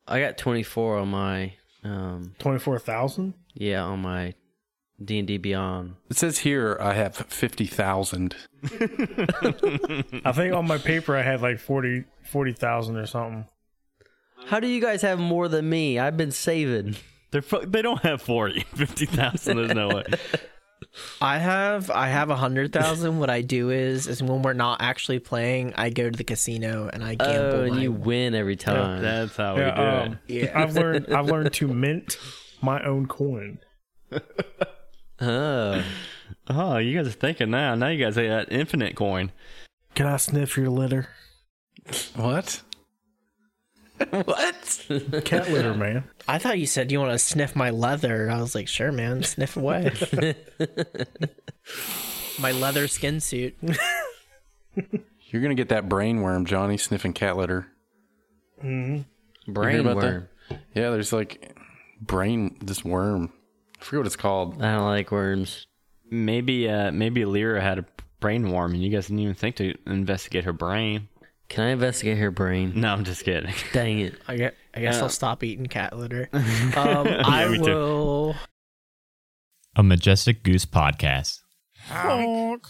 I got 24 on my um Twenty four thousand. yeah on my D and D Beyond. It says here I have 50,000. I think on my paper I had like 40 40,000 or something. How do you guys have more than me? I've been saving. They're fu- they don't have 40, 50,000. There's no way. I have I have a hundred thousand. What I do is is when we're not actually playing, I go to the casino and I gamble. Oh, and my- you win every time. That's how we Yeah, do um, it. Yeah. I've learned I've learned to mint my own coin. oh, Oh, you guys are thinking now. Now you guys have that infinite coin. Can I sniff your litter? What? what? Cat litter, man. I thought you said you want to sniff my leather. I was like, sure, man, sniff away. my leather skin suit. You're gonna get that brain worm, Johnny, sniffing cat litter. Brain about that? worm. Yeah, there's like brain this worm. I forget what it's called. I don't like worms. Maybe, uh, maybe Lyra had a brain worm, and you guys didn't even think to investigate her brain. Can I investigate her brain? No, I'm just kidding. Dang it. I guess, I guess I'll stop eating cat litter. Um, I me too. will. A Majestic Goose podcast. Honk.